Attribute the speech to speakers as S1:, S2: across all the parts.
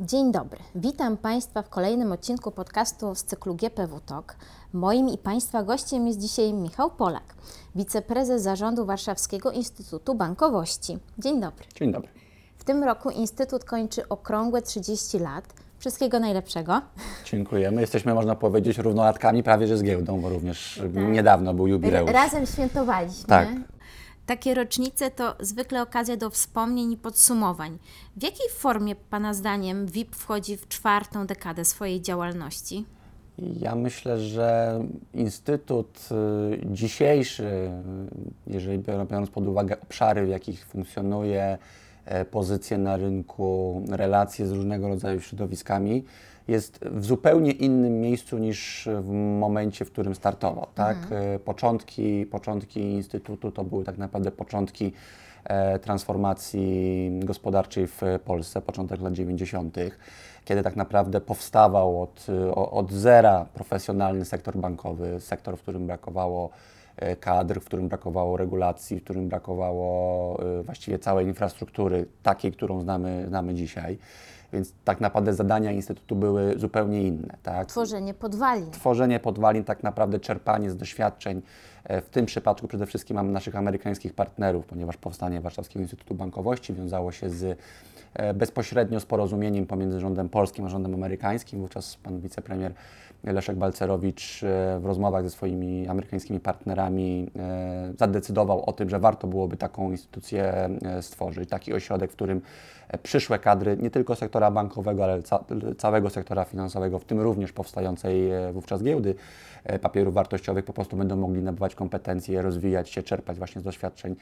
S1: Dzień dobry. Witam Państwa w kolejnym odcinku podcastu z cyklu GPW Talk. Moim i Państwa gościem jest dzisiaj Michał Polak, wiceprezes zarządu Warszawskiego Instytutu Bankowości. Dzień dobry.
S2: Dzień dobry.
S1: W tym roku Instytut kończy okrągłe 30 lat. Wszystkiego najlepszego.
S2: Dziękujemy. Jesteśmy, można powiedzieć, równolatkami prawie że z giełdą, bo również niedawno był jubileusz.
S1: Razem świętowaliśmy.
S2: Tak.
S1: Takie rocznice to zwykle okazja do wspomnień i podsumowań. W jakiej formie Pana zdaniem WIP wchodzi w czwartą dekadę swojej działalności?
S2: Ja myślę, że Instytut y, dzisiejszy, y, jeżeli biorą- biorąc pod uwagę obszary, w jakich funkcjonuje, e, pozycje na rynku, relacje z różnego rodzaju środowiskami, jest w zupełnie innym miejscu niż w momencie, w którym startował. Tak? E, Początki, początki Instytutu to były tak naprawdę początki e, transformacji gospodarczej w Polsce, początek lat 90., kiedy tak naprawdę powstawał od, od zera profesjonalny sektor bankowy, sektor, w którym brakowało kadr, w którym brakowało regulacji, w którym brakowało e, właściwie całej infrastruktury, takiej, którą znamy, znamy dzisiaj. Więc tak naprawdę zadania Instytutu były zupełnie inne. Tak?
S1: Tworzenie podwalin.
S2: tworzenie podwalin, tak naprawdę czerpanie z doświadczeń. E, W tym przypadku przede wszystkim mamy naszych amerykańskich partnerów, ponieważ powstanie Warszawskiego Instytutu Bankowości wiązało się z e, bezpośrednio z porozumieniem pomiędzy rządem polskim a rządem amerykańskim. Wówczas pan wicepremier Leszek Balcerowicz e, w rozmowach ze swoimi amerykańskimi partnerami e, zadecydował o tym, że warto byłoby taką instytucję e, stworzyć, taki ośrodek, w którym przyszłe kadry nie tylko sektora bankowego, ale ca całego sektora finansowego, w tym również powstającej wówczas giełdy papierów wartościowych, po prostu będą mogli nabywać kompetencje, rozwijać się, czerpać właśnie z doświadczeń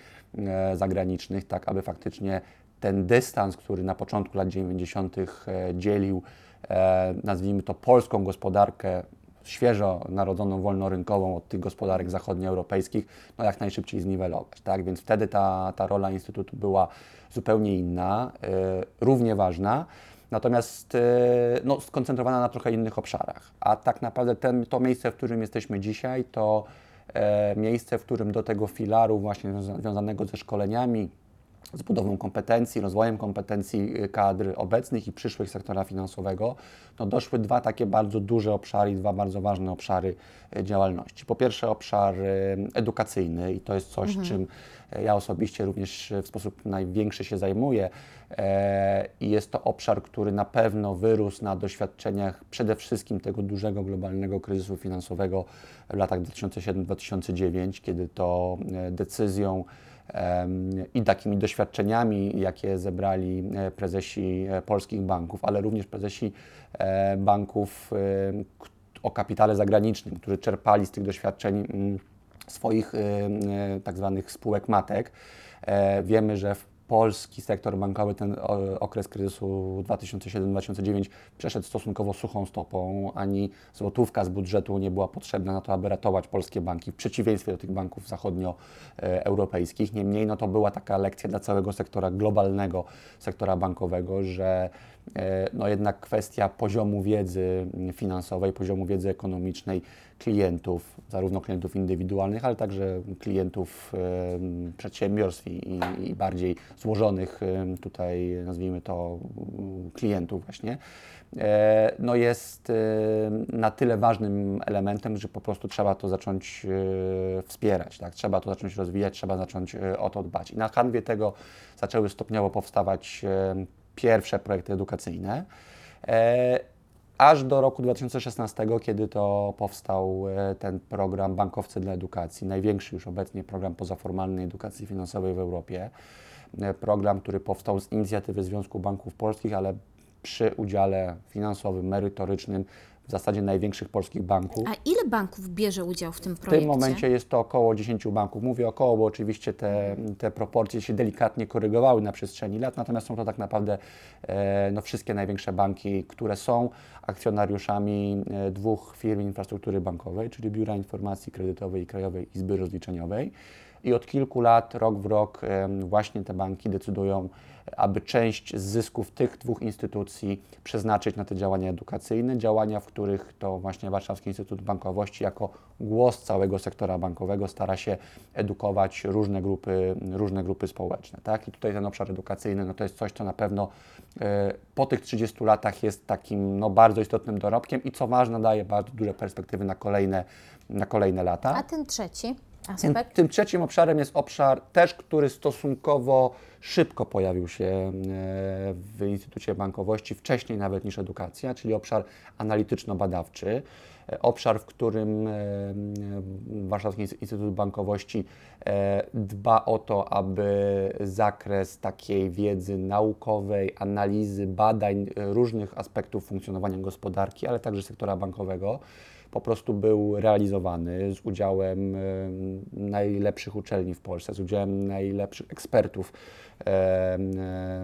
S2: zagranicznych, tak aby faktycznie ten dystans, który na początku lat 90. e, dzielił, nazwijmy to polską gospodarkę świeżo narodzoną wolnorynkową od tych gospodarek zachodnioeuropejskich, no jak najszybciej zniwelować. Tak? Więc wtedy ta, ta rola Instytutu była zupełnie inna, e, równie ważna, natomiast e, no, skoncentrowana na trochę innych obszarach. A tak naprawdę ten, to miejsce, w którym jesteśmy dzisiaj, to e, miejsce, w którym do tego filaru właśnie związa- związanego ze szkoleniami, z budową kompetencji, rozwojem kompetencji y, kadr obecnych i przyszłych sektora finansowego, no doszły dwa takie bardzo duże obszary, i dwa bardzo ważne obszary y, działalności. Po pierwsze obszar y, edukacyjny i to jest coś, czym y, ja osobiście również w sposób największy się zajmuję e, i jest to obszar, który na pewno wyrósł na doświadczeniach przede wszystkim tego dużego globalnego kryzysu finansowego w latach 2007-2009, kiedy to e, decyzją i takimi doświadczeniami, jakie zebrali e, prezesi e, polskich banków, ale również prezesi e, banków o kapitale zagranicznym, którzy czerpali z tych doświadczeń mm, swoich tak zwanych spółek matek. Wiemy, że w polski sektor bankowy ten o, okres kryzysu 2007-2009 przeszedł stosunkowo suchą stopą, ani złotówka z budżetu nie była potrzebna na to, aby ratować polskie banki, w przeciwieństwie do tych banków zachodnioeuropejskich. Niemniej no, to była taka lekcja dla całego sektora globalnego, sektora bankowego, że e, no jednak kwestia poziomu wiedzy finansowej, poziomu wiedzy ekonomicznej klientów, zarówno klientów indywidualnych, ale także klientów em, przedsiębiorstw i, i- bardziej złożonych em, tutaj, nazwijmy to, mm, klientów właśnie, e, no jest na tyle ważnym elementem, że po prostu trzeba to zacząć e, wspierać, tak? trzeba to zacząć rozwijać, trzeba zacząć e, o to dbać. I na kanwie tego zaczęły stopniowo powstawać pierwsze projekty edukacyjne. E, aż do roku 2016, kiedy to powstał e, ten program Bankowcy dla Edukacji, największy już obecnie program pozaformalnej edukacji finansowej w Europie. E, Program, który powstał z inicjatywy Związku Banków Polskich, ale przy udziale finansowym, merytorycznym w zasadzie największych polskich banków.
S1: A ile banków bierze udział w tym
S2: W
S1: projekcie?
S2: tym momencie jest to około 10 banków. Mówię około, bo oczywiście te, te proporcje się delikatnie korygowały na przestrzeni lat, natomiast są to tak naprawdę e, no, wszystkie największe banki, które są akcjonariuszami e, dwóch firm infrastruktury bankowej, czyli Biura Informacji Kredytowej i Krajowej Izby Rozliczeniowej. I od kilku lat, rok w rok, em, właśnie te banki decydują aby część z zysków tych dwóch instytucji przeznaczyć na te działania edukacyjne, działania, w których to właśnie Warszawski Instytut Bankowości jako głos całego sektora bankowego stara się edukować różne grupy, różne grupy społeczne. Tak? I tutaj ten obszar edukacyjny no to jest coś, co na pewno e, po tych 30 latach jest takim no, bardzo istotnym dorobkiem i co ważne daje bardzo duże perspektywy na kolejne, na kolejne lata.
S1: A ten trzeci
S2: Tym, tym trzecim obszarem jest obszar też, który stosunkowo szybko pojawił się e, w Instytucie Bankowości, wcześniej nawet niż edukacja, czyli obszar analityczno-badawczy. E, Obszar, w którym e, Warszawski Instytut Bankowości e, dba o to, aby zakres takiej wiedzy naukowej, analizy, badań różnych aspektów funkcjonowania gospodarki, ale także sektora bankowego, po prostu był realizowany z udziałem najlepszych uczelni w Polsce, z udziałem najlepszych ekspertów e,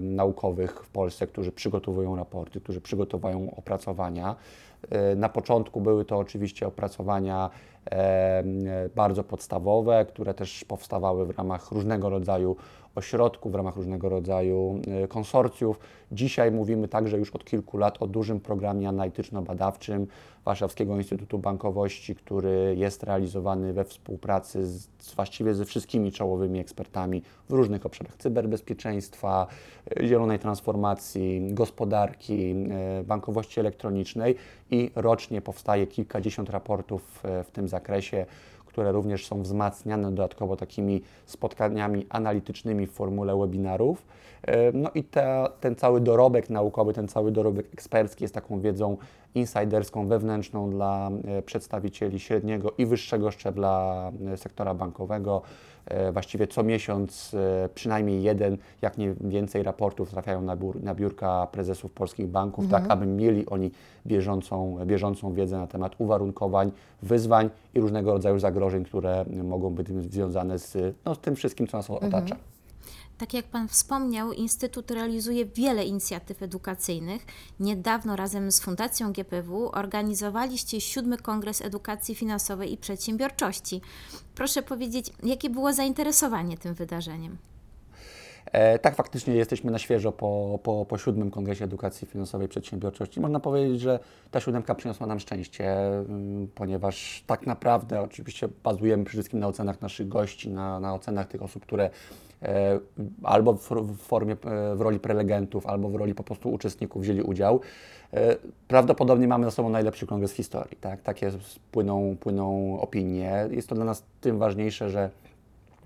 S2: naukowych w Polsce, którzy przygotowują raporty, którzy przygotowują opracowania. E, Na początku były to oczywiście opracowania e, bardzo podstawowe, które też powstawały w ramach różnego rodzaju ośrodków, w ramach różnego rodzaju e, konsorcjów. Dzisiaj mówimy także już od kilku lat o dużym programie analityczno-badawczym Warszawskiego Instytutu Bankowości, który jest realizowany we współpracy z, właściwie ze wszystkimi czołowymi ekspertami w różnych obszarach cyberbezpieczeństwa, e, zielonej transformacji, gospodarki, e, bankowości elektronicznej i rocznie powstaje kilkadziesiąt raportów w tym zakresie, które również są wzmacniane dodatkowo takimi spotkaniami analitycznymi w formule webinarów. E, No i ten cały dorobek naukowy, ten cały dorobek ekspercki jest taką wiedzą insiderską, wewnętrzną dla e, przedstawicieli średniego i wyższego szczebla e, sektora bankowego. E, Właściwie co miesiąc e, przynajmniej jeden, jak nie więcej raportów trafiają na, biur, na biurka prezesów polskich banków, tak aby mieli oni bieżącą, bieżącą wiedzę na temat uwarunkowań, wyzwań i różnego rodzaju zagrożeń, które mogą być związane z, no, z tym wszystkim, co nas otacza.
S1: Tak jak Pan wspomniał, Instytut realizuje wiele inicjatyw edukacyjnych. Niedawno razem z Fundacją GPW organizowaliście siódmy Kongres Edukacji Finansowej i Przedsiębiorczości. Proszę powiedzieć, jakie było zainteresowanie tym wydarzeniem?
S2: E, tak, faktycznie jesteśmy na świeżo po, po, po siódmym Kongresie Edukacji Finansowej i Przedsiębiorczości. Można powiedzieć, że ta siódemka przyniosła nam szczęście, mm, ponieważ tak naprawdę oczywiście bazujemy przede wszystkim na ocenach naszych gości, na, na ocenach tych osób, które e, albo w, formie, e, w roli prelegentów, albo w roli po prostu uczestników wzięli udział. Prawdopodobnie mamy za sobą najlepszy kongres w historii. Tak? Takie płyną, płyną opinie. Jest to dla nas tym ważniejsze, że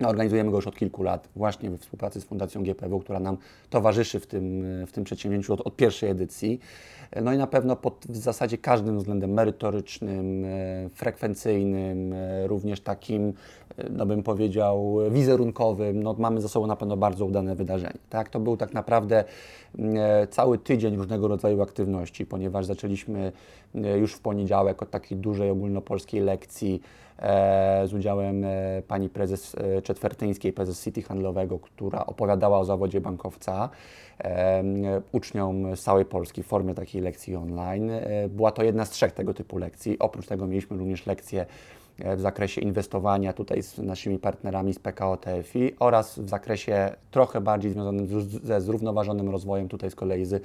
S2: no, organizujemy go już od kilku lat, właśnie we współpracy z Fundacją GPW, która nam towarzyszy w tym, w tym przedsięwzięciu od, od pierwszej edycji. No i na pewno pod w zasadzie każdym względem merytorycznym, e, frekwencyjnym, e, również takim, e, no bym powiedział, wizerunkowym, no mamy za sobą na pewno bardzo udane wydarzenie. Tak? To był tak naprawdę e, cały tydzień różnego rodzaju aktywności, ponieważ zaczęliśmy już w poniedziałek od takiej dużej ogólnopolskiej lekcji e, z udziałem e, pani prezes e, Czetwertyńskiej, prezes City Handlowego, która opowiadała o zawodzie bankowca e, uczniom z całej Polski w formie takiej lekcji online. E, Była to jedna z trzech tego typu lekcji. Oprócz tego mieliśmy również lekcje e, w zakresie inwestowania tutaj z naszymi partnerami z PKO TFI oraz w zakresie trochę bardziej związanym ze zrównoważonym rozwojem tutaj z kolei z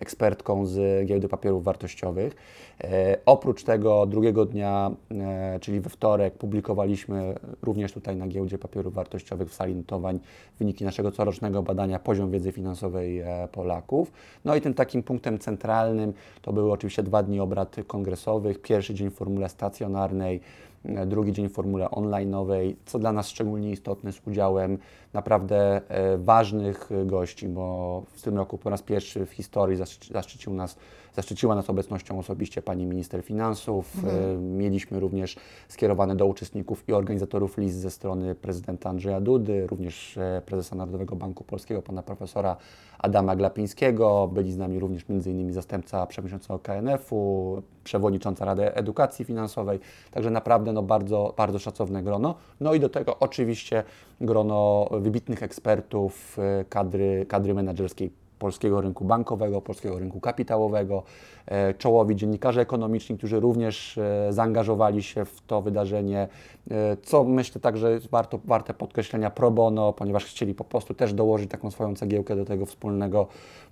S2: ekspertką z giełdy papierów wartościowych. E, oprócz tego drugiego dnia, e, czyli we wtorek, publikowaliśmy również tutaj na giełdzie papierów wartościowych w sali notowań wyniki naszego corocznego badania poziom wiedzy finansowej e, Polaków. No i tym takim punktem centralnym to były oczywiście dwa dni obrad kongresowych. Pierwszy dzień w formule stacjonarnej, e, drugi dzień formule online'owej, co dla nas szczególnie istotne z udziałem naprawdę e, ważnych gości, bo w tym roku po raz pierwszy w historii zaszczy- zaszczycił nas, zaszczyciła nas obecnością osobiście pani minister finansów. E, Mieliśmy również skierowane do uczestników i organizatorów list ze strony prezydenta Andrzeja Dudy, również e, prezesa Narodowego Banku Polskiego, pana profesora Adama Glapińskiego. Byli z nami również m.in. zastępca przewodniczącego KNF-u, przewodnicząca Rady Edukacji Finansowej. Także naprawdę no, bardzo, bardzo szacowne grono. No i do tego oczywiście grono wybitnych ekspertów, e, kadry, kadry menedżerskiej polskiego rynku bankowego, polskiego rynku kapitałowego, e, czołowi dziennikarze ekonomiczni, którzy również e, zaangażowali się w to wydarzenie, e, co myślę także jest warto, warte podkreślenia pro bono, ponieważ chcieli po prostu też dołożyć taką swoją cegiełkę do tego wspólnego,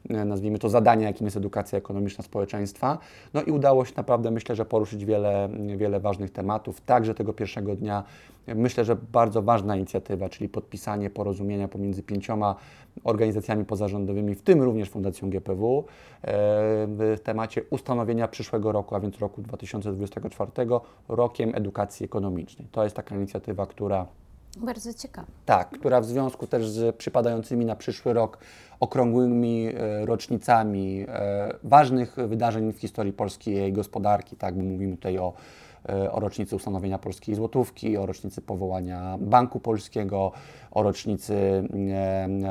S2: nazwijmy to zadania, jakim jest edukacja ekonomiczna społeczeństwa. No i udało się naprawdę, myślę, że poruszyć wiele, wiele ważnych tematów, także tego pierwszego dnia. Myślę, że bardzo ważna inicjatywa, czyli podpisanie porozumienia pomiędzy pięcioma organizacjami pozarządowymi, w tym również Fundacją GPW, e, w temacie ustanowienia przyszłego roku, a więc roku 2024, rokiem edukacji ekonomicznej. To jest taka inicjatywa, która
S1: Bardzo ciekawe.
S2: tak, która w związku też z przypadającymi na przyszły rok okrągłymi e, rocznicami e, ważnych wydarzeń w historii Polski i jej gospodarki, tak, bo mówimy tutaj o, o rocznicy ustanowienia polskiej złotówki, o rocznicy powołania Banku Polskiego, o rocznicy e, m,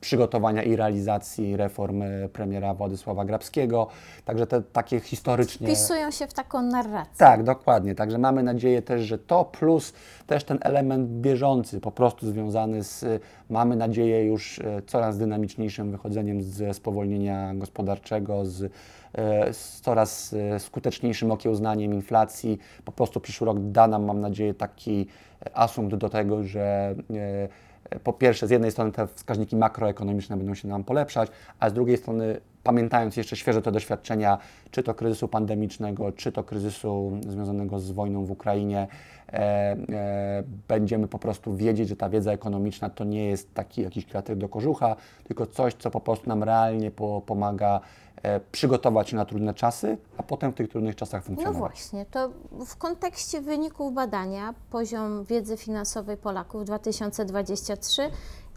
S2: przygotowania i realizacji reform e, premiera Władysława Grabskiego. Także te takie historycznie...
S1: Wpisują się w taką narrację.
S2: Tak, dokładnie. Także mamy nadzieję też, że to plus też ten element bieżący, po prostu związany z, mamy nadzieję, już e, coraz dynamiczniejszym wychodzeniem ze spowolnienia gospodarczego, z, e, z coraz e, skuteczniejszym okiełznaniem inflacji. Po prostu przyszły rok da nam, mam nadzieję, taki asumpt do tego, że e, po pierwsze, z jednej strony te wskaźniki makroekonomiczne będą się nam polepszać, a z drugiej strony, pamiętając jeszcze świeżo te doświadczenia, czy to kryzysu pandemicznego, czy to kryzysu związanego z wojną w Ukrainie, e, e, będziemy po prostu wiedzieć, że ta wiedza ekonomiczna to nie jest taki jakiś kwiatek do kożucha, tylko coś, co po prostu nam realnie po, pomaga e, przygotować się na trudne czasy, a potem w tych trudnych czasach
S1: No
S2: funkcjonować.
S1: właśnie, to w kontekście wyników badania poziom wiedzy finansowej Polaków 2023,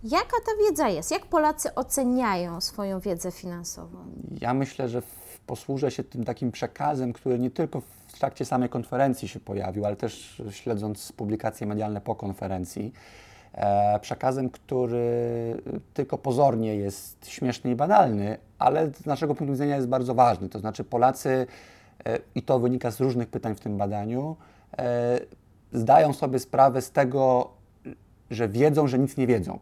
S1: jaka ta wiedza jest? Jak Polacy oceniają swoją wiedzę finansową?
S2: Ja myślę, że posłużę się tym takim przekazem, który nie tylko w trakcie samej konferencji się pojawił, ale też śledząc publikacje medialne po konferencji. E, przekazem, który tylko pozornie jest śmieszny i banalny, ale z naszego punktu widzenia jest bardzo ważny. To znaczy Polacy, e, i to wynika z różnych pytań w tym badaniu, e, zdają sobie sprawę z tego, że wiedzą, że nic nie wiedzą,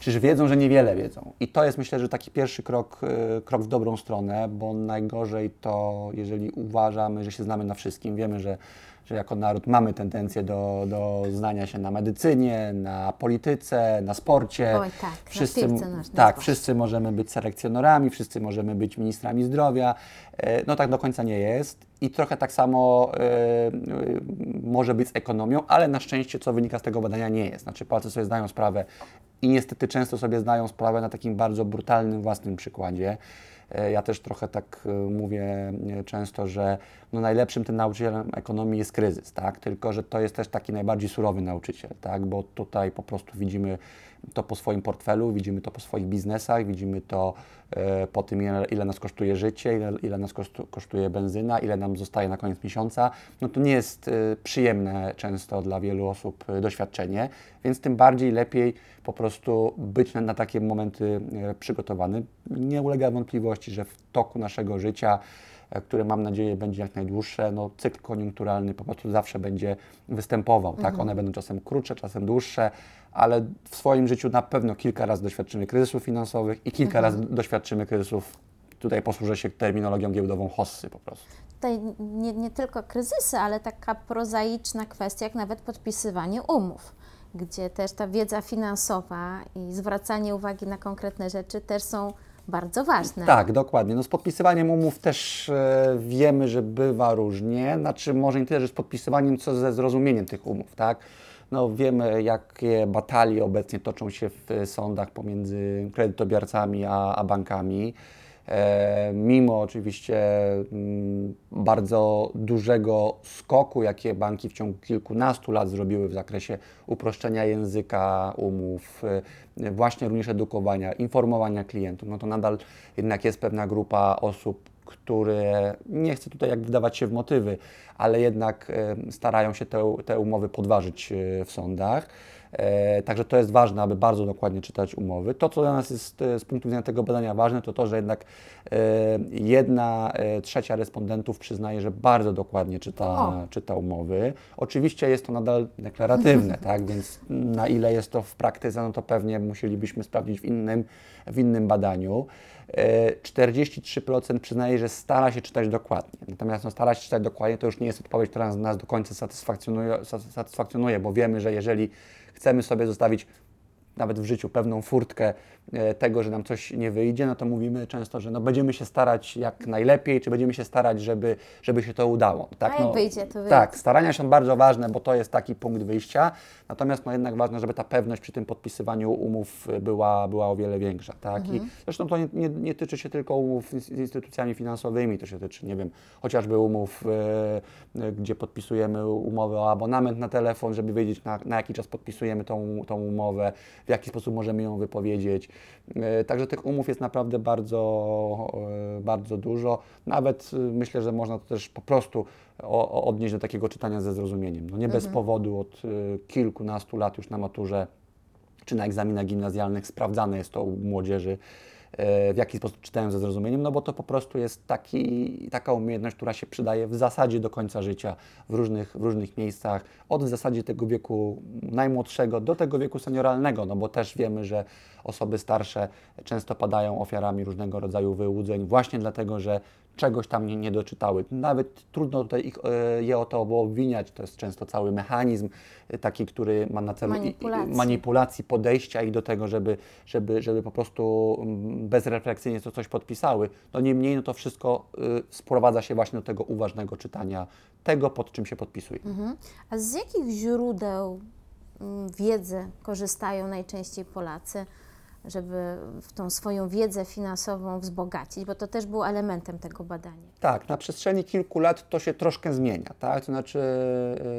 S2: czy że wiedzą, że niewiele wiedzą. I to jest myślę, że taki pierwszy krok, e, krok w dobrą stronę, bo najgorzej to, jeżeli uważamy, że się znamy na wszystkim, wiemy, że, że jako naród mamy tendencję do, do znania się na medycynie, na polityce, na sporcie.
S1: Oj, tak, na piłce nożnej
S2: tak, wszyscy możemy być selekcjonerami, wszyscy możemy być ministrami zdrowia. E, No tak do końca nie jest. I trochę tak samo e, może być z ekonomią, ale na szczęście, co wynika z tego badania, nie jest. Znaczy Polacy sobie zdają sprawę i niestety często sobie zdają sprawę na takim bardzo brutalnym własnym przykładzie. E, Ja też trochę tak mówię często, że no najlepszym tym nauczycielem ekonomii jest kryzys, tak? Tylko, że to jest też taki najbardziej surowy nauczyciel, tak? Bo tutaj po prostu widzimy to po swoim portfelu, widzimy to po swoich biznesach, widzimy to e, po tym, ile, nas kosztuje życie, ile, ile nas kosztu, kosztuje benzyna, ile nam zostaje na koniec miesiąca. No to nie jest e, przyjemne często dla wielu osób e, doświadczenie, więc tym bardziej lepiej po prostu być na, na takie momenty przygotowany. Nie ulega wątpliwości, że w toku naszego życia które mam nadzieję będzie jak najdłuższe, no cykl koniunkturalny po prostu zawsze będzie występował, tak? One będą czasem krótsze, czasem dłuższe, ale w swoim życiu na pewno kilka razy doświadczymy kryzysów finansowych i kilka razy doświadczymy kryzysów, tutaj posłużę się terminologią giełdową hossy po prostu.
S1: Tutaj nie, nie tylko kryzysy, ale taka prozaiczna kwestia, jak nawet podpisywanie umów, gdzie też ta wiedza finansowa i zwracanie uwagi na konkretne rzeczy też są bardzo ważne.
S2: Tak, dokładnie. No z podpisywaniem umów też e, wiemy, że bywa różnie. Znaczy może nie tyle, że z podpisywaniem, co ze zrozumieniem tych umów, tak? No wiemy, jakie batalie obecnie toczą się w sądach pomiędzy kredytobiorcami a, a bankami. E, mimo oczywiście mm, bardzo dużego skoku, jakie banki w ciągu kilkunastu lat zrobiły w zakresie uproszczenia języka umów, e, właśnie również edukowania, informowania klientów, no to nadal jednak jest pewna grupa osób, które nie chcę tutaj jak wdawać się w motywy, ale jednak e, starają się te, te umowy podważyć w sądach. E, Także to jest ważne, aby bardzo dokładnie czytać umowy. To, co dla nas jest e, z punktu widzenia tego badania ważne, to to, że jednak e, jedna trzecia respondentów przyznaje, że bardzo dokładnie czyta,
S1: O.
S2: czyta umowy. Oczywiście jest to nadal deklaratywne, tak? więc na ile jest to w praktyce, no to pewnie musielibyśmy sprawdzić w innym, w innym badaniu. e, 43% przyznaje, że stara się czytać dokładnie. Natomiast no, stara się czytać dokładnie to już nie jest odpowiedź, która nas, nas do końca satysfakcjonuje, satysfakcjonuje, bo wiemy, że jeżeli chcemy sobie zostawić nawet w życiu pewną furtkę e, tego, że nam coś nie wyjdzie, no to mówimy często, że no będziemy się starać jak najlepiej, czy będziemy się starać, żeby, żeby się to udało. Tak?
S1: A jak
S2: no,
S1: wyjdzie, to wyjdzie.
S2: Tak, starania są bardzo ważne, bo to jest taki punkt wyjścia, natomiast no jednak ważne, żeby ta pewność przy tym podpisywaniu umów była, była o wiele większa. Tak? I zresztą to nie, nie, nie tyczy się tylko umów z instytucjami finansowymi, to się tyczy, nie wiem, chociażby umów, e, e, gdzie podpisujemy umowę o abonament na telefon, żeby wiedzieć na, na jaki czas podpisujemy tą, tą umowę, w jaki sposób możemy ją wypowiedzieć. E, Także tych umów jest naprawdę bardzo, e, bardzo dużo. Nawet e, myślę, że można to też po prostu odnieść do takiego czytania ze zrozumieniem. No nie bez powodu od kilkunastu lat już na maturze czy na egzaminach gimnazjalnych sprawdzane jest to u młodzieży, w jaki sposób czytają ze zrozumieniem, no bo to po prostu jest taki, taka umiejętność, która się przydaje w zasadzie do końca życia w różnych, w różnych miejscach, od w zasadzie tego wieku najmłodszego do tego wieku senioralnego, no bo też wiemy, że osoby starsze często padają ofiarami różnego rodzaju wyłudzeń właśnie dlatego, że czegoś tam nie, nie doczytały. Nawet trudno tutaj ich, e, je o to obwiniać, to jest często cały mechanizm e, taki, który ma na celu
S1: Manipulacji.
S2: manipulacji podejścia ich do tego, żeby, żeby, żeby po prostu mm, bezrefleksyjnie to coś podpisały. No niemniej no to wszystko y, sprowadza się właśnie do tego uważnego czytania tego, pod czym się podpisuje.
S1: Mhm. A z jakich źródeł mm, wiedzy korzystają najczęściej Polacy, żeby w tą swoją wiedzę finansową wzbogacić? Bo to też było elementem tego badania.
S2: Tak, na przestrzeni kilku lat to się troszkę zmienia, tak? To znaczy,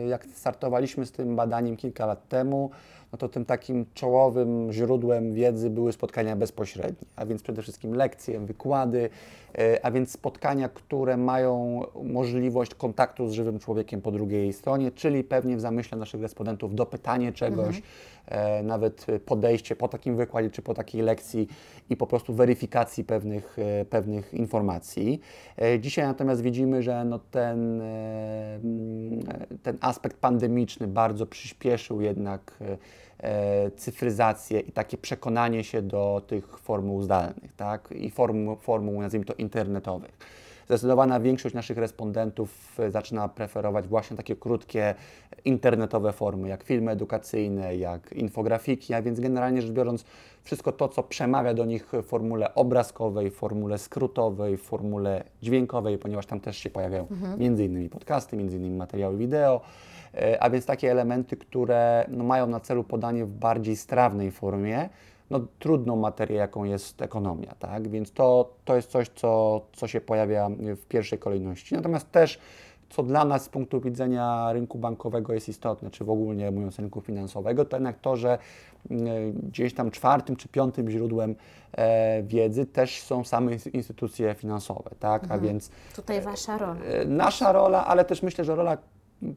S2: y, jak startowaliśmy z tym badaniem kilka lat temu, no to tym takim czołowym źródłem wiedzy były spotkania bezpośrednie, a więc przede wszystkim lekcje, wykłady, y, a więc spotkania, które mają możliwość kontaktu z żywym człowiekiem po drugiej stronie, czyli pewnie w zamyśle naszych respondentów dopytanie czegoś, e, nawet podejście po takim wykładzie czy po takiej lekcji i po prostu weryfikacji pewnych, e, pewnych informacji. E, Dzisiaj natomiast widzimy, że no ten, e, mm, e, ten aspekt pandemiczny bardzo przyspieszył jednak e, e, cyfryzację i takie przekonanie się do tych formuł zdalnych tak? i formuł, formuł, nazwijmy to, internetowych. Zdecydowana większość naszych respondentów e, zaczyna preferować właśnie takie krótkie internetowe formy, jak filmy edukacyjne, jak infografiki, a więc generalnie rzecz biorąc, wszystko to, co przemawia do nich w formule obrazkowej, formule skrótowej, formule dźwiękowej, ponieważ tam też się pojawiają między innymi podcasty, między innymi materiały wideo, e, a więc takie elementy, które no, mają na celu podanie w bardziej strawnej formie, no, trudną materię, jaką jest ekonomia, tak? Więc to, to jest coś, co, co się pojawia w pierwszej kolejności. Natomiast też, co dla nas z punktu widzenia rynku bankowego jest istotne, czy w ogóle mówiąc rynku finansowego, to jednak to, że mm, gdzieś tam czwartym czy piątym źródłem e, wiedzy też są same ins- instytucje finansowe, tak? A więc
S1: Tutaj Wasza rola.
S2: E, Nasza rola, ale też myślę, że rola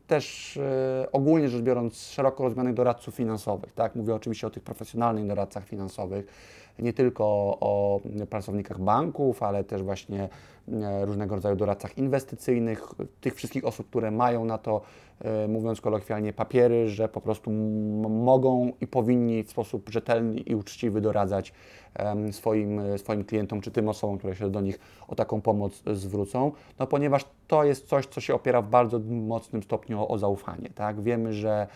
S2: też e, ogólnie rzecz biorąc szeroko rozumianych doradców finansowych. Tak? Mówię oczywiście o tych profesjonalnych doradcach finansowych, nie tylko o pracownikach banków, ale też właśnie e, różnego rodzaju doradcach inwestycyjnych, tych wszystkich osób, które mają na to, e, mówiąc kolokwialnie, papiery, że po prostu mogą i powinni w sposób rzetelny i uczciwy doradzać swoim, e, swoim klientom, czy tym osobom, które się do nich o taką pomoc zwrócą, no ponieważ to jest coś, co się opiera w bardzo mocnym stopniu o, o zaufanie. Tak? Wiemy, że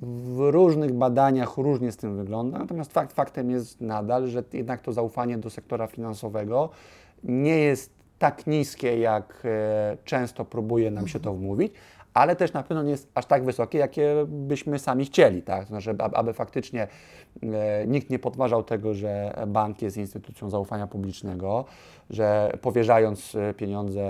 S2: w różnych badaniach różnie z tym wygląda, natomiast fakt faktem jest nadal, że jednak to zaufanie do sektora finansowego nie jest tak niskie, jak e, często próbuje nam się to wmówić, ale też na pewno nie jest aż tak wysokie, jakie byśmy sami chcieli, tak? To Znaczy, aby, faktycznie e, nikt nie podważał tego, że bank jest instytucją zaufania publicznego, że powierzając e, pieniądze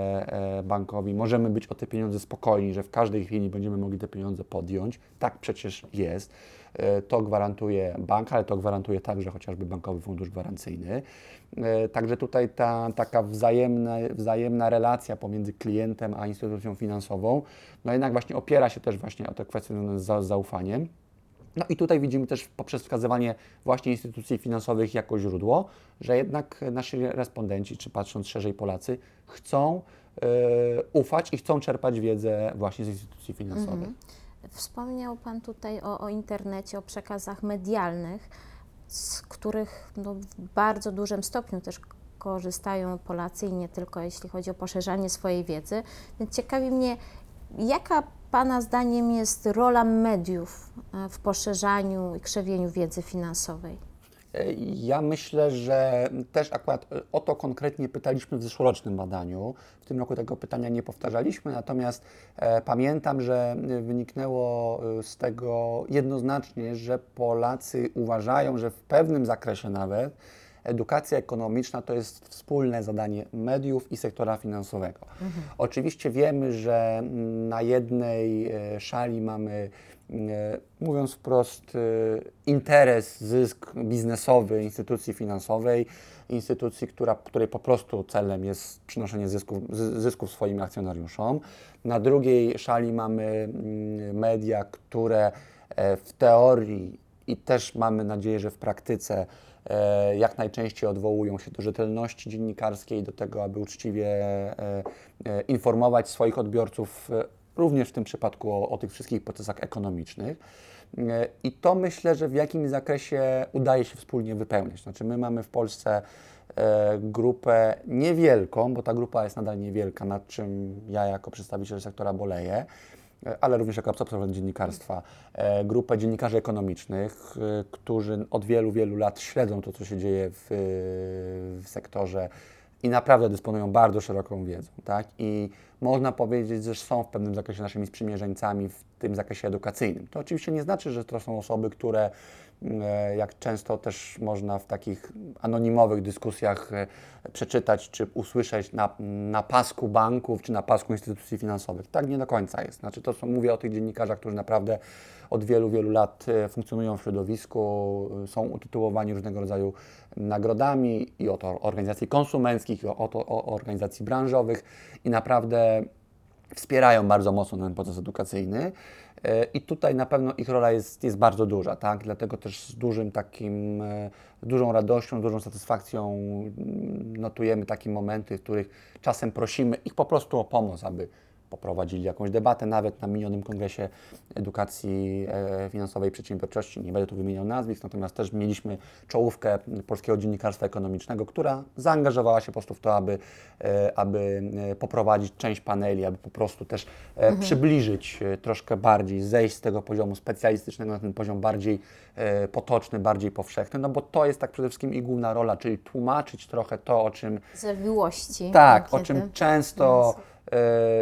S2: e, bankowi możemy być o te pieniądze spokojni, że w każdej chwili będziemy mogli te pieniądze podjąć. Tak przecież jest. E, To gwarantuje bank, ale to gwarantuje także chociażby Bankowy Fundusz Gwarancyjny. E, Także tutaj ta taka wzajemna, wzajemna relacja pomiędzy klientem a instytucją finansową, no jednak właśnie opiera się też właśnie o te kwestie z za- zaufaniem. No i tutaj widzimy też poprzez wskazywanie właśnie instytucji finansowych jako źródło, że jednak nasi respondenci, czy patrząc szerzej Polacy, chcą e, ufać i chcą czerpać wiedzę właśnie z instytucji finansowych.
S1: Wspomniał Pan tutaj o, o internecie, o przekazach medialnych. z których no, w bardzo dużym stopniu też korzystają Polacy i nie tylko jeśli chodzi o poszerzanie swojej wiedzy. Więc ciekawi mnie, jaka Pana zdaniem jest rola mediów e, w poszerzaniu i krzewieniu wiedzy finansowej?
S2: E, Ja myślę, że też akurat e, o to konkretnie pytaliśmy w zeszłorocznym badaniu. W tym roku tego pytania nie powtarzaliśmy, natomiast pamiętam, że wyniknęło z tego jednoznacznie, że Polacy uważają, że w pewnym zakresie nawet edukacja ekonomiczna to jest wspólne zadanie mediów i sektora finansowego. Oczywiście wiemy, że mm, na jednej e, szali mamy, mm, e, mówiąc wprost, e, interes, zysk biznesowy instytucji finansowej, instytucji, która, której po prostu celem jest przynoszenie zysków, zy- zysków swoim akcjonariuszom. Na drugiej szali mamy mm, media, które w teorii i też mamy nadzieję, że w praktyce jak najczęściej odwołują się do rzetelności dziennikarskiej, do tego, aby uczciwie e, e, informować swoich odbiorców, e, również w tym przypadku o, o tych wszystkich procesach ekonomicznych. E, I to myślę, że w jakimś zakresie udaje się wspólnie wypełniać. Znaczy, my mamy w Polsce e, grupę niewielką, bo ta grupa jest nadal niewielka, nad czym ja jako przedstawiciel sektora boleję, e, ale również jako absolwent dziennikarstwa, e, grupę dziennikarzy ekonomicznych, e, którzy od wielu, wielu lat śledzą to, co się dzieje w, w sektorze i naprawdę dysponują bardzo szeroką wiedzą. Tak? I można powiedzieć, że są w pewnym zakresie naszymi sprzymierzeńcami w tym zakresie edukacyjnym. To oczywiście nie znaczy, że to są osoby, które e, jak często też można w takich anonimowych dyskusjach e, przeczytać czy usłyszeć na, na pasku banków czy na pasku instytucji finansowych. Tak nie do końca jest. Znaczy to są, mówię o tych dziennikarzach, którzy naprawdę od wielu, wielu lat e, funkcjonują w środowisku, są utytułowani różnego rodzaju nagrodami i od or- organizacji konsumenckich, i od organizacji branżowych i naprawdę wspierają bardzo mocno ten proces edukacyjny. E, I tutaj na pewno ich rola jest, jest bardzo duża, tak? Dlatego też z dużym takim, e, dużą radością, dużą satysfakcją mm, notujemy takie momenty, w których czasem prosimy ich po prostu o pomoc, aby poprowadzili jakąś debatę, nawet na minionym kongresie edukacji e, finansowej i przedsiębiorczości. Nie będę tu wymieniał nazwisk, natomiast też mieliśmy czołówkę polskiego dziennikarstwa ekonomicznego, która zaangażowała się po prostu w to, aby, e, aby e, poprowadzić część paneli, aby po prostu też e, przybliżyć troszkę bardziej, zejść z tego poziomu specjalistycznego na ten poziom bardziej potoczny, bardziej powszechny, no bo to jest tak przede wszystkim i główna rola, czyli tłumaczyć trochę to, o czym
S1: Zawiłości.
S2: tak, o
S1: kiedy-
S2: czym często e,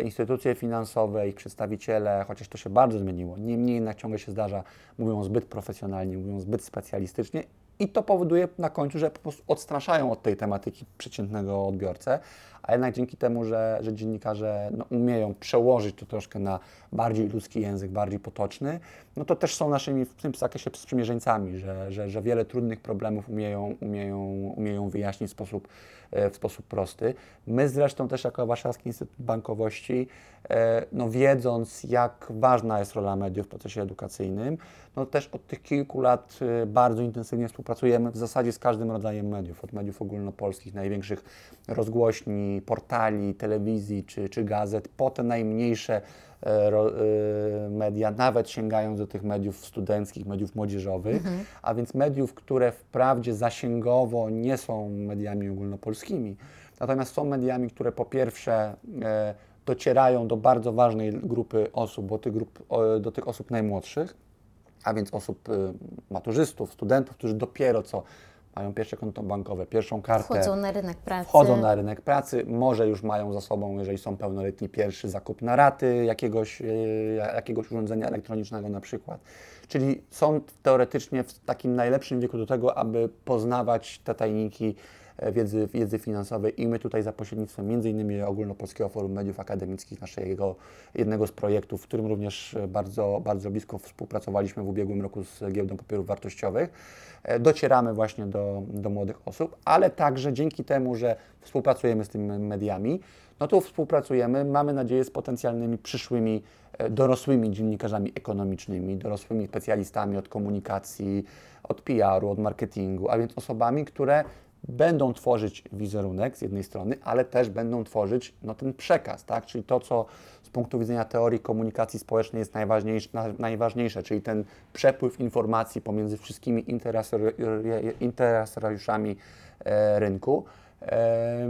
S2: instytucje finansowe, ich przedstawiciele, chociaż to się bardzo zmieniło, niemniej jednak ciągle się zdarza, mówią zbyt profesjonalnie, mówią zbyt specjalistycznie i to powoduje na końcu, że po prostu odstraszają od tej tematyki przeciętnego odbiorcę, a jednak dzięki temu, że, że dziennikarze no, umieją przełożyć to troszkę na bardziej ludzki język, bardziej potoczny, no to też są naszymi w tym zakresie sprzymierzeńcami, że, że, że wiele trudnych problemów umieją, umieją, umieją wyjaśnić w sposób, e, w sposób prosty. My zresztą też jako Warszawski Instytut Bankowości, e, no wiedząc jak ważna jest rola mediów w procesie edukacyjnym, no też od tych kilku lat e, bardzo intensywnie współpracujemy w zasadzie z każdym rodzajem mediów, od mediów ogólnopolskich, największych rozgłośni, portali, telewizji czy, czy gazet, po te najmniejsze e, e, media, nawet sięgając do tych mediów studenckich, mediów młodzieżowych, a więc mediów, które wprawdzie zasięgowo nie są mediami ogólnopolskimi, natomiast są mediami, które po pierwsze e, docierają do bardzo ważnej grupy osób, bo tych grup, do tych osób najmłodszych, a więc osób maturzystów, studentów, którzy dopiero co mają pierwsze konto bankowe, pierwszą kartę,
S1: Wchodzą na rynek pracy.
S2: wchodzą na rynek pracy, może już mają za sobą, jeżeli są pełnoletni, pierwszy zakup na raty jakiegoś, y, jakiegoś urządzenia elektronicznego na przykład. Czyli są teoretycznie w takim najlepszym wieku do tego, aby poznawać te tajniki e, wiedzy, wiedzy finansowej i my tutaj za pośrednictwem m.in. Ogólnopolskiego Forum Mediów Akademickich, naszego jednego z projektów, w którym również e, bardzo, bardzo blisko współpracowaliśmy w ubiegłym roku z Giełdą Papierów Wartościowych, e, docieramy właśnie do, do młodych osób, ale także dzięki temu, że współpracujemy z tymi mediami, no to współpracujemy, mamy nadzieję, z potencjalnymi przyszłymi e, dorosłymi dziennikarzami ekonomicznymi, dorosłymi specjalistami od komunikacji, od PR-u, od marketingu, a więc osobami, które będą tworzyć wizerunek z jednej strony, ale też będą tworzyć no, ten przekaz, tak? czyli to, co punktu widzenia teorii komunikacji społecznej jest najważniejsze, na- najważniejsze czyli ten przepływ informacji pomiędzy wszystkimi interesari- interesariuszami e, rynku e,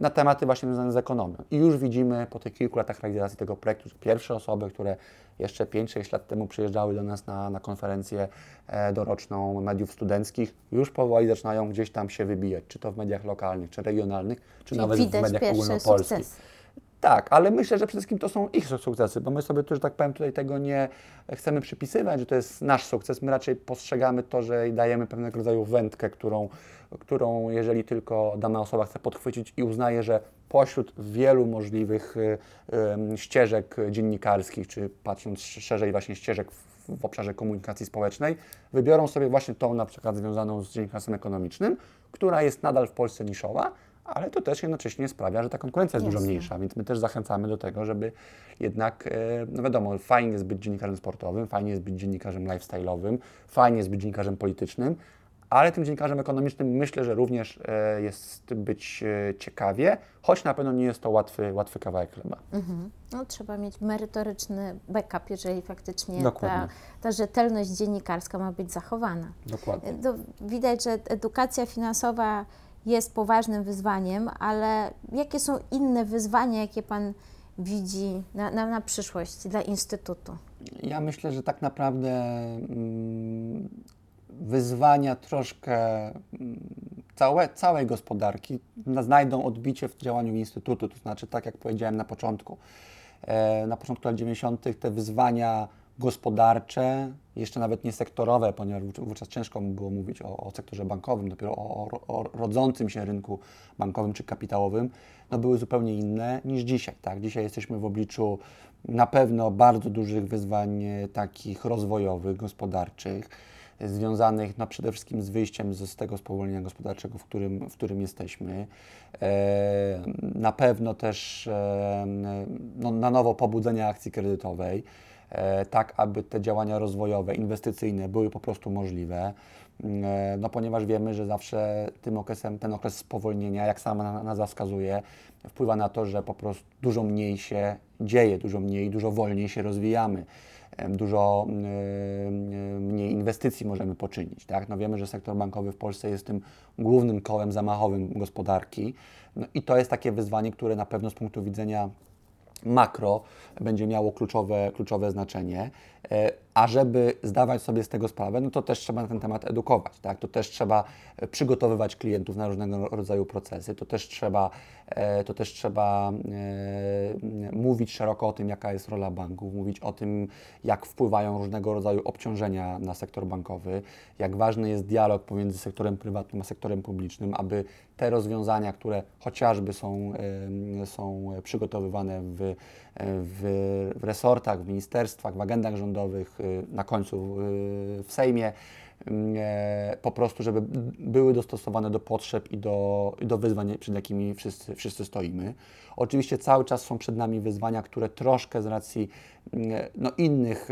S2: na tematy właśnie związane z ekonomią. I już widzimy po tych kilku latach realizacji tego projektu, że pierwsze osoby, które jeszcze 5-6 lat temu przyjeżdżały do nas na, na konferencję e, doroczną mediów studenckich, już powoli zaczynają gdzieś tam się wybijać, czy to w mediach lokalnych, czy regionalnych, czy nawet w mediach ogólnopolskich.
S1: sukcesy.
S2: Tak, ale myślę, że przede wszystkim to są ich sukcesy, bo my sobie że tak powiem, tutaj tego nie chcemy przypisywać, że to jest nasz sukces. My raczej postrzegamy to, że dajemy pewnego rodzaju wędkę, którą, którą jeżeli tylko dana osoba chce podchwycić i uznaje, że pośród wielu możliwych y, ścieżek dziennikarskich, czy patrząc szerzej właśnie ścieżek w obszarze komunikacji społecznej, wybiorą sobie właśnie tą na przykład związaną z dziennikarstwem ekonomicznym, która jest nadal w Polsce niszowa, ale to też jednocześnie sprawia, że ta konkurencja jest dużo
S1: Jasne.
S2: mniejsza, więc my też zachęcamy do tego, żeby jednak, e, no wiadomo, fajnie jest być dziennikarzem sportowym, fajnie jest być dziennikarzem lifestyle'owym, fajnie jest być dziennikarzem politycznym, ale tym dziennikarzem ekonomicznym myślę, że również e, jest być e, ciekawie, choć na pewno nie jest to łatwy, łatwy kawałek chleba.
S1: Mhm. No, trzeba mieć merytoryczny backup, jeżeli faktycznie ta, ta rzetelność dziennikarska ma być zachowana.
S2: Dokładnie.
S1: To widać, że edukacja finansowa jest poważnym wyzwaniem, ale jakie są inne wyzwania, jakie Pan widzi na, na, na przyszłość dla Instytutu?
S2: Ja myślę, że tak naprawdę mm, wyzwania troszkę mm, całe, całej gospodarki na- znajdą odbicie w działaniu Instytutu. To znaczy, tak jak powiedziałem na początku, e, na początku lat 90. te wyzwania gospodarcze, jeszcze nawet nie sektorowe, ponieważ wówczas- ciężko było mówić o, o sektorze bankowym, dopiero o, o, rodzącym się rynku bankowym czy kapitałowym, no były zupełnie inne niż dzisiaj. Tak? Dzisiaj jesteśmy w obliczu na pewno bardzo dużych wyzwań e, takich rozwojowych, gospodarczych, e, związanych no, przede wszystkim z wyjściem z, tego spowolnienia gospodarczego, w którym, w którym jesteśmy. E, na pewno też e, no, na nowo pobudzenia akcji kredytowej, e, tak aby te działania rozwojowe, inwestycyjne były po prostu możliwe. E, No, ponieważ wiemy, że zawsze tym okresem, ten okres spowolnienia, jak sama na- nazwa wskazuje, wpływa na to, że po prostu dużo mniej się dzieje, dużo mniej, dużo wolniej się rozwijamy, dużo mm, e, mniej inwestycji możemy poczynić. Tak? No wiemy, że sektor bankowy w Polsce jest tym głównym kołem zamachowym gospodarki no i to jest takie wyzwanie, które na pewno z punktu widzenia makro będzie miało kluczowe, kluczowe znaczenie. E, A żeby zdawać sobie z tego sprawę, no to też trzeba na ten temat edukować, tak? To też trzeba przygotowywać klientów na różnego rodzaju procesy, to też trzeba, to też trzeba e, mówić szeroko o tym, jaka jest rola banków, mówić o tym, jak wpływają różnego rodzaju obciążenia na sektor bankowy, jak ważny jest dialog pomiędzy sektorem prywatnym a sektorem publicznym, aby te rozwiązania, które chociażby są, em, są przygotowywane w, w, resortach, w ministerstwach, w agendach rządowych, na końcu w Sejmie, e, po prostu, żeby były dostosowane do potrzeb i do, do wyzwań, przed jakimi wszyscy, wszyscy stoimy. Oczywiście cały czas są przed nami wyzwania, które troszkę z racji mm, no, innych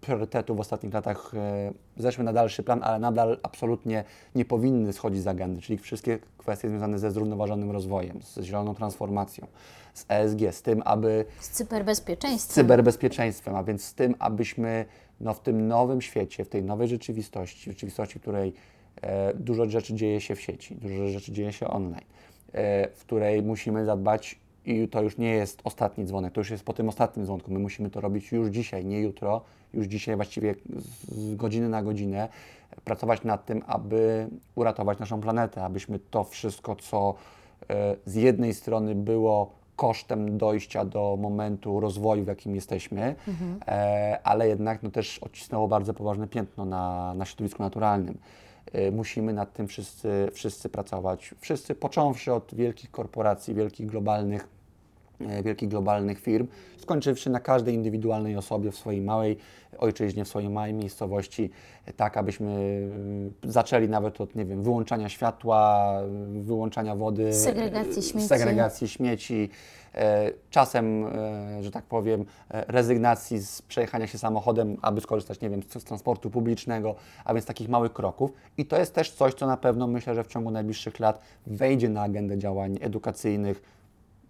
S2: priorytetów w ostatnich latach e, zeszły na dalszy plan, ale nadal absolutnie nie powinny schodzić z agendy, czyli wszystkie kwestie związane ze zrównoważonym rozwojem, z zieloną transformacją, z ESG, z tym, aby
S1: Z
S2: z
S1: cyberbezpieczeństwem.
S2: cyberbezpieczeństwem, a więc z tym, abyśmy no, w tym nowym świecie, w tej nowej rzeczywistości, rzeczywistości, w której e, dużo rzeczy dzieje się w sieci, dużo rzeczy dzieje się online, e, w której musimy zadbać i to już nie jest ostatni dzwonek, to już jest po tym ostatnim dzwonku. My musimy to robić już dzisiaj, nie jutro, już dzisiaj właściwie z godziny na godzinę, pracować nad tym, aby uratować naszą planetę, abyśmy to wszystko, co e, z jednej strony było kosztem dojścia do momentu rozwoju, w jakim jesteśmy, e, ale jednak no, też odcisnęło bardzo poważne piętno na, na środowisku naturalnym. E, musimy nad tym wszyscy, wszyscy pracować. Wszyscy, począwszy od wielkich korporacji, wielkich globalnych wielkich globalnych firm, skończywszy na każdej indywidualnej osobie w swojej małej ojczyźnie, w swojej małej miejscowości, e, tak abyśmy y, zaczęli nawet od, nie wiem, wyłączania światła, y, wyłączania wody,
S1: Segregacji
S2: y,
S1: śmieci.
S2: segregacji śmieci, e, czasem, e, że tak powiem, e, rezygnacji z przejechania się samochodem, aby skorzystać, nie wiem, z transportu publicznego, a więc takich małych kroków. I to jest też coś, co na pewno myślę, że w ciągu najbliższych lat wejdzie na agendę działań edukacyjnych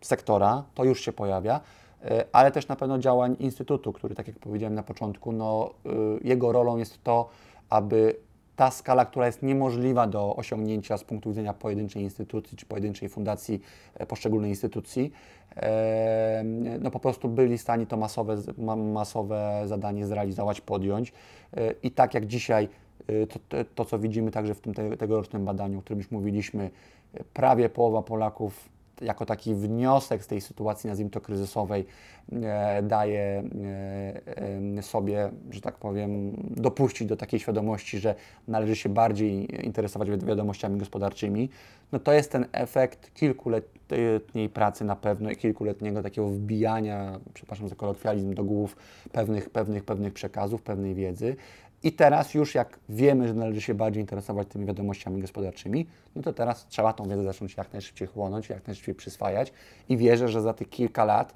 S2: sektora, to już się pojawia, e, ale też na pewno działań Instytutu, który, tak jak powiedziałem na początku, no, y, jego rolą jest to, aby ta skala, która jest niemożliwa do osiągnięcia z punktu widzenia pojedynczej instytucji czy pojedynczej fundacji, e, poszczególnej instytucji, e, no po prostu byli w stanie to masowe, ma- masowe zadanie zrealizować, podjąć. E, I tak jak dzisiaj e, to, to, to co widzimy także w tym te, tegorocznym badaniu, o którym już mówiliśmy, e, prawie połowa Polaków jako taki wniosek z tej sytuacji, nazwijmy to kryzysowej, e, daje e, e, sobie, że tak powiem, dopuścić do takiej świadomości, że należy się bardziej interesować wi- wiadomościami gospodarczymi, no to jest ten efekt kilkuletniej pracy na pewno i kilkuletniego takiego wbijania, przepraszam za kolokwializm, do głów pewnych, pewnych, pewnych przekazów, pewnej wiedzy. I teraz już jak wiemy, że należy się bardziej interesować tymi wiadomościami gospodarczymi, no to teraz trzeba tą wiedzę zacząć jak najszybciej chłonąć, jak najszybciej przyswajać. I wierzę, że za tych kilka lat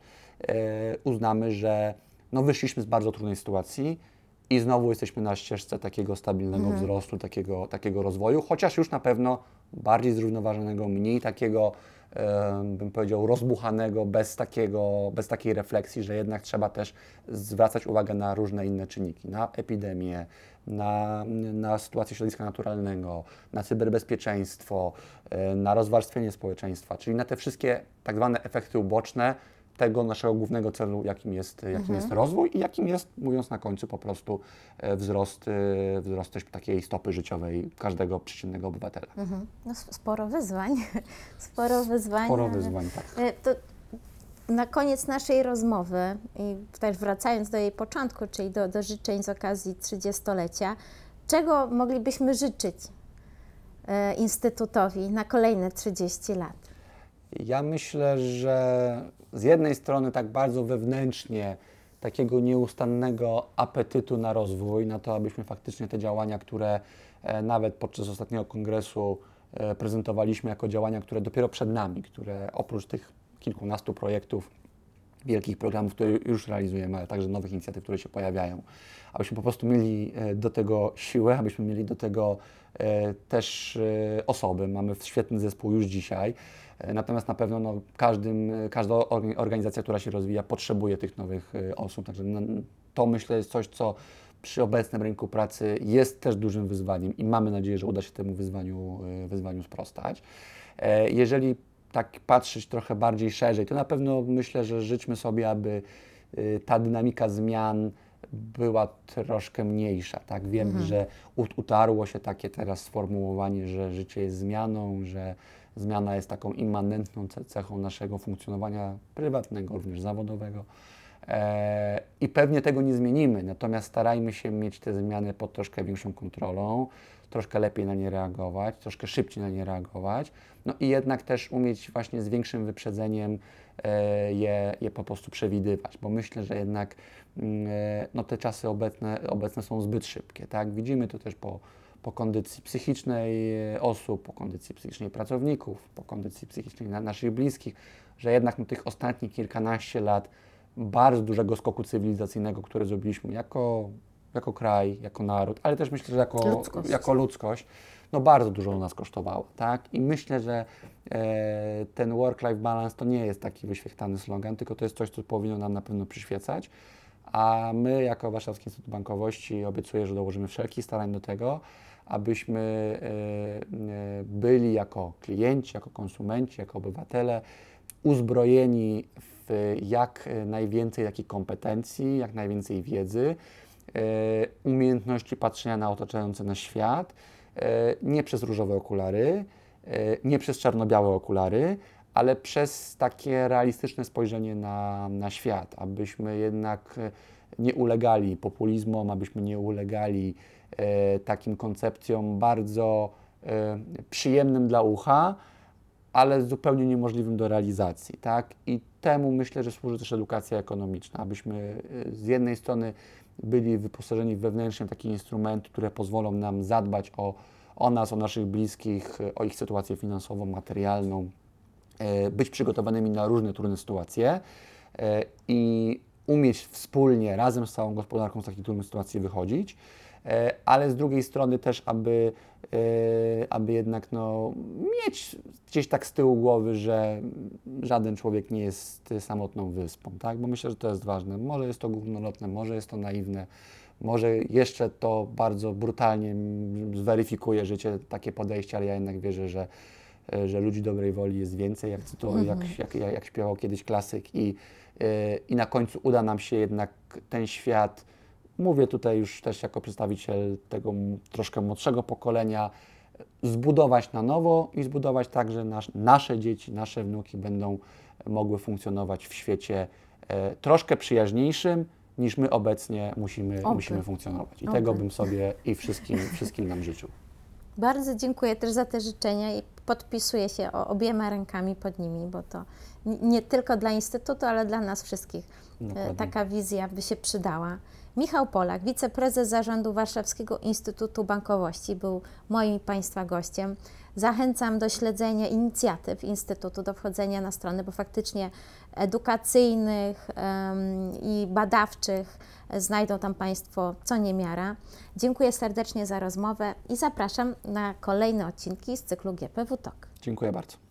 S2: e, uznamy, że no wyszliśmy z bardzo trudnej sytuacji i znowu jesteśmy na ścieżce takiego stabilnego wzrostu, takiego, takiego rozwoju, chociaż już na pewno bardziej zrównoważonego, mniej takiego, bym powiedział, rozbuchanego, bez, takiego, bez takiej refleksji, że jednak trzeba też zwracać uwagę na różne inne czynniki, na epidemię, na, na sytuację środowiska naturalnego, na cyberbezpieczeństwo, na rozwarstwienie społeczeństwa, czyli na te wszystkie tak zwane efekty uboczne tego naszego głównego celu, jakim jest, jakim jest rozwój i jakim jest, mówiąc na końcu, po prostu e, wzrost, e, wzrost też takiej stopy życiowej każdego przeciętnego obywatela.
S1: Mhm. No, sp- sporo wyzwań. Sporo wyzwań.
S2: Sporo wyzwań, tak.
S1: E, To na koniec naszej rozmowy i też wracając do jej początku, czyli do, do życzeń z okazji 30-lecia, czego moglibyśmy życzyć Instytutowi na kolejne 30 lat?
S2: Ja myślę, że z jednej strony tak bardzo wewnętrznie takiego nieustannego apetytu na rozwój, na to, abyśmy faktycznie te działania, które e, nawet podczas ostatniego kongresu e, prezentowaliśmy jako działania, które dopiero przed nami, które oprócz tych kilkunastu projektów, wielkich programów, które już realizujemy, ale także nowych inicjatyw, które się pojawiają, abyśmy po prostu mieli e, do tego siłę, abyśmy mieli do tego też osoby. Mamy świetny zespół już dzisiaj. E, Natomiast na pewno no, każdym, e, każda orga- organizacja, która się rozwija, potrzebuje tych nowych e, osób. Także no, to myślę jest coś, co przy obecnym rynku pracy jest też dużym wyzwaniem i mamy nadzieję, że uda się temu wyzwaniu, wyzwaniu sprostać. Jeżeli tak patrzeć trochę bardziej szerzej, to na pewno myślę, że życzmy sobie, aby ta dynamika zmian była troszkę mniejsza. Tak? Wiem, że ut- utarło się takie teraz sformułowanie, że życie jest zmianą, że zmiana jest taką immanentną ce- cechą naszego funkcjonowania prywatnego, również zawodowego. E, I pewnie tego nie zmienimy, natomiast starajmy się mieć te zmiany pod troszkę większą kontrolą, troszkę lepiej na nie reagować, troszkę szybciej na nie reagować, no i jednak też umieć właśnie z większym wyprzedzeniem je, je po prostu przewidywać, bo myślę, że jednak mm, e, no, te czasy obecne, obecne są zbyt szybkie. Tak? Widzimy to też po, po kondycji psychicznej e, osób, po kondycji psychicznej pracowników, po kondycji psychicznej na, naszych bliskich, że jednak no, tych ostatnich kilkanaście lat bardzo dużego skoku cywilizacyjnego, który zrobiliśmy jako, jako kraj, jako naród, ale też myślę, że jako
S1: Ludzkość.
S2: jako ludzkość, no bardzo dużo nas kosztowało, tak? I myślę, że e, ten work-life balance to nie jest taki wyświechtany slogan, tylko to jest coś, co powinno nam na pewno przyświecać, a my jako Warszawski Instytut Bankowości obiecuję, że dołożymy wszelkich starań do tego, abyśmy e, e, byli jako klienci, jako konsumenci, jako obywatele uzbrojeni w jak najwięcej takich kompetencji, jak najwięcej wiedzy, e, umiejętności patrzenia na otaczający nas świat, nie przez różowe okulary, e, nie przez czarno-białe okulary, ale przez takie realistyczne spojrzenie na, na świat, abyśmy jednak e, nie ulegali populizmom, abyśmy nie ulegali e, takim koncepcjom bardzo e, przyjemnym dla ucha, ale zupełnie niemożliwym do realizacji, tak? I temu myślę, że służy też edukacja ekonomiczna, abyśmy z jednej strony byli wyposażeni wewnętrznie w takie instrumenty, które pozwolą nam zadbać o, o nas, o naszych bliskich, y, o ich sytuację finansową, materialną, y, być przygotowanymi na różne trudne sytuacje y, i umieć wspólnie, razem z całą gospodarką z takich trudnych sytuacji wychodzić, e, ale z drugiej strony też, aby, e, aby jednak no, mieć gdzieś tak z tyłu głowy, że żaden człowiek nie jest samotną wyspą, tak? Bo myślę, że to jest ważne. Może jest to górnolotne, może jest to naiwne, może jeszcze to bardzo brutalnie zweryfikuje życie takie podejście, ale ja jednak wierzę, że, e, że ludzi dobrej woli jest więcej, jak, cytu, jak, jak, jak, jak śpiewał kiedyś klasyk i, e, i na końcu uda nam się jednak ten świat, mówię tutaj już też jako przedstawiciel tego troszkę młodszego pokolenia, zbudować na nowo i zbudować tak, że nasz, nasze dzieci, nasze wnuki będą mogły funkcjonować w świecie e, troszkę przyjaźniejszym, niż my obecnie musimy,
S1: Oby.
S2: musimy funkcjonować. I
S1: Oby.
S2: tego bym sobie i wszystkim, wszystkim nam życzył.
S1: Bardzo dziękuję też za te życzenia i podpisuję się obiema rękami pod nimi, bo to nie tylko dla Instytutu, ale dla nas wszystkich e,
S2: Dokładnie.
S1: taka wizja by się przydała. Michał Polak, wiceprezes zarządu Warszawskiego Instytutu Bankowości, był moim Państwa gościem. Zachęcam do śledzenia inicjatyw Instytutu, do wchodzenia na strony, bo faktycznie edukacyjnych em, i badawczych znajdą tam Państwo co niemiara. Dziękuję serdecznie za rozmowę i zapraszam na kolejne odcinki z cyklu GPW Talk.
S2: Dziękuję bardzo.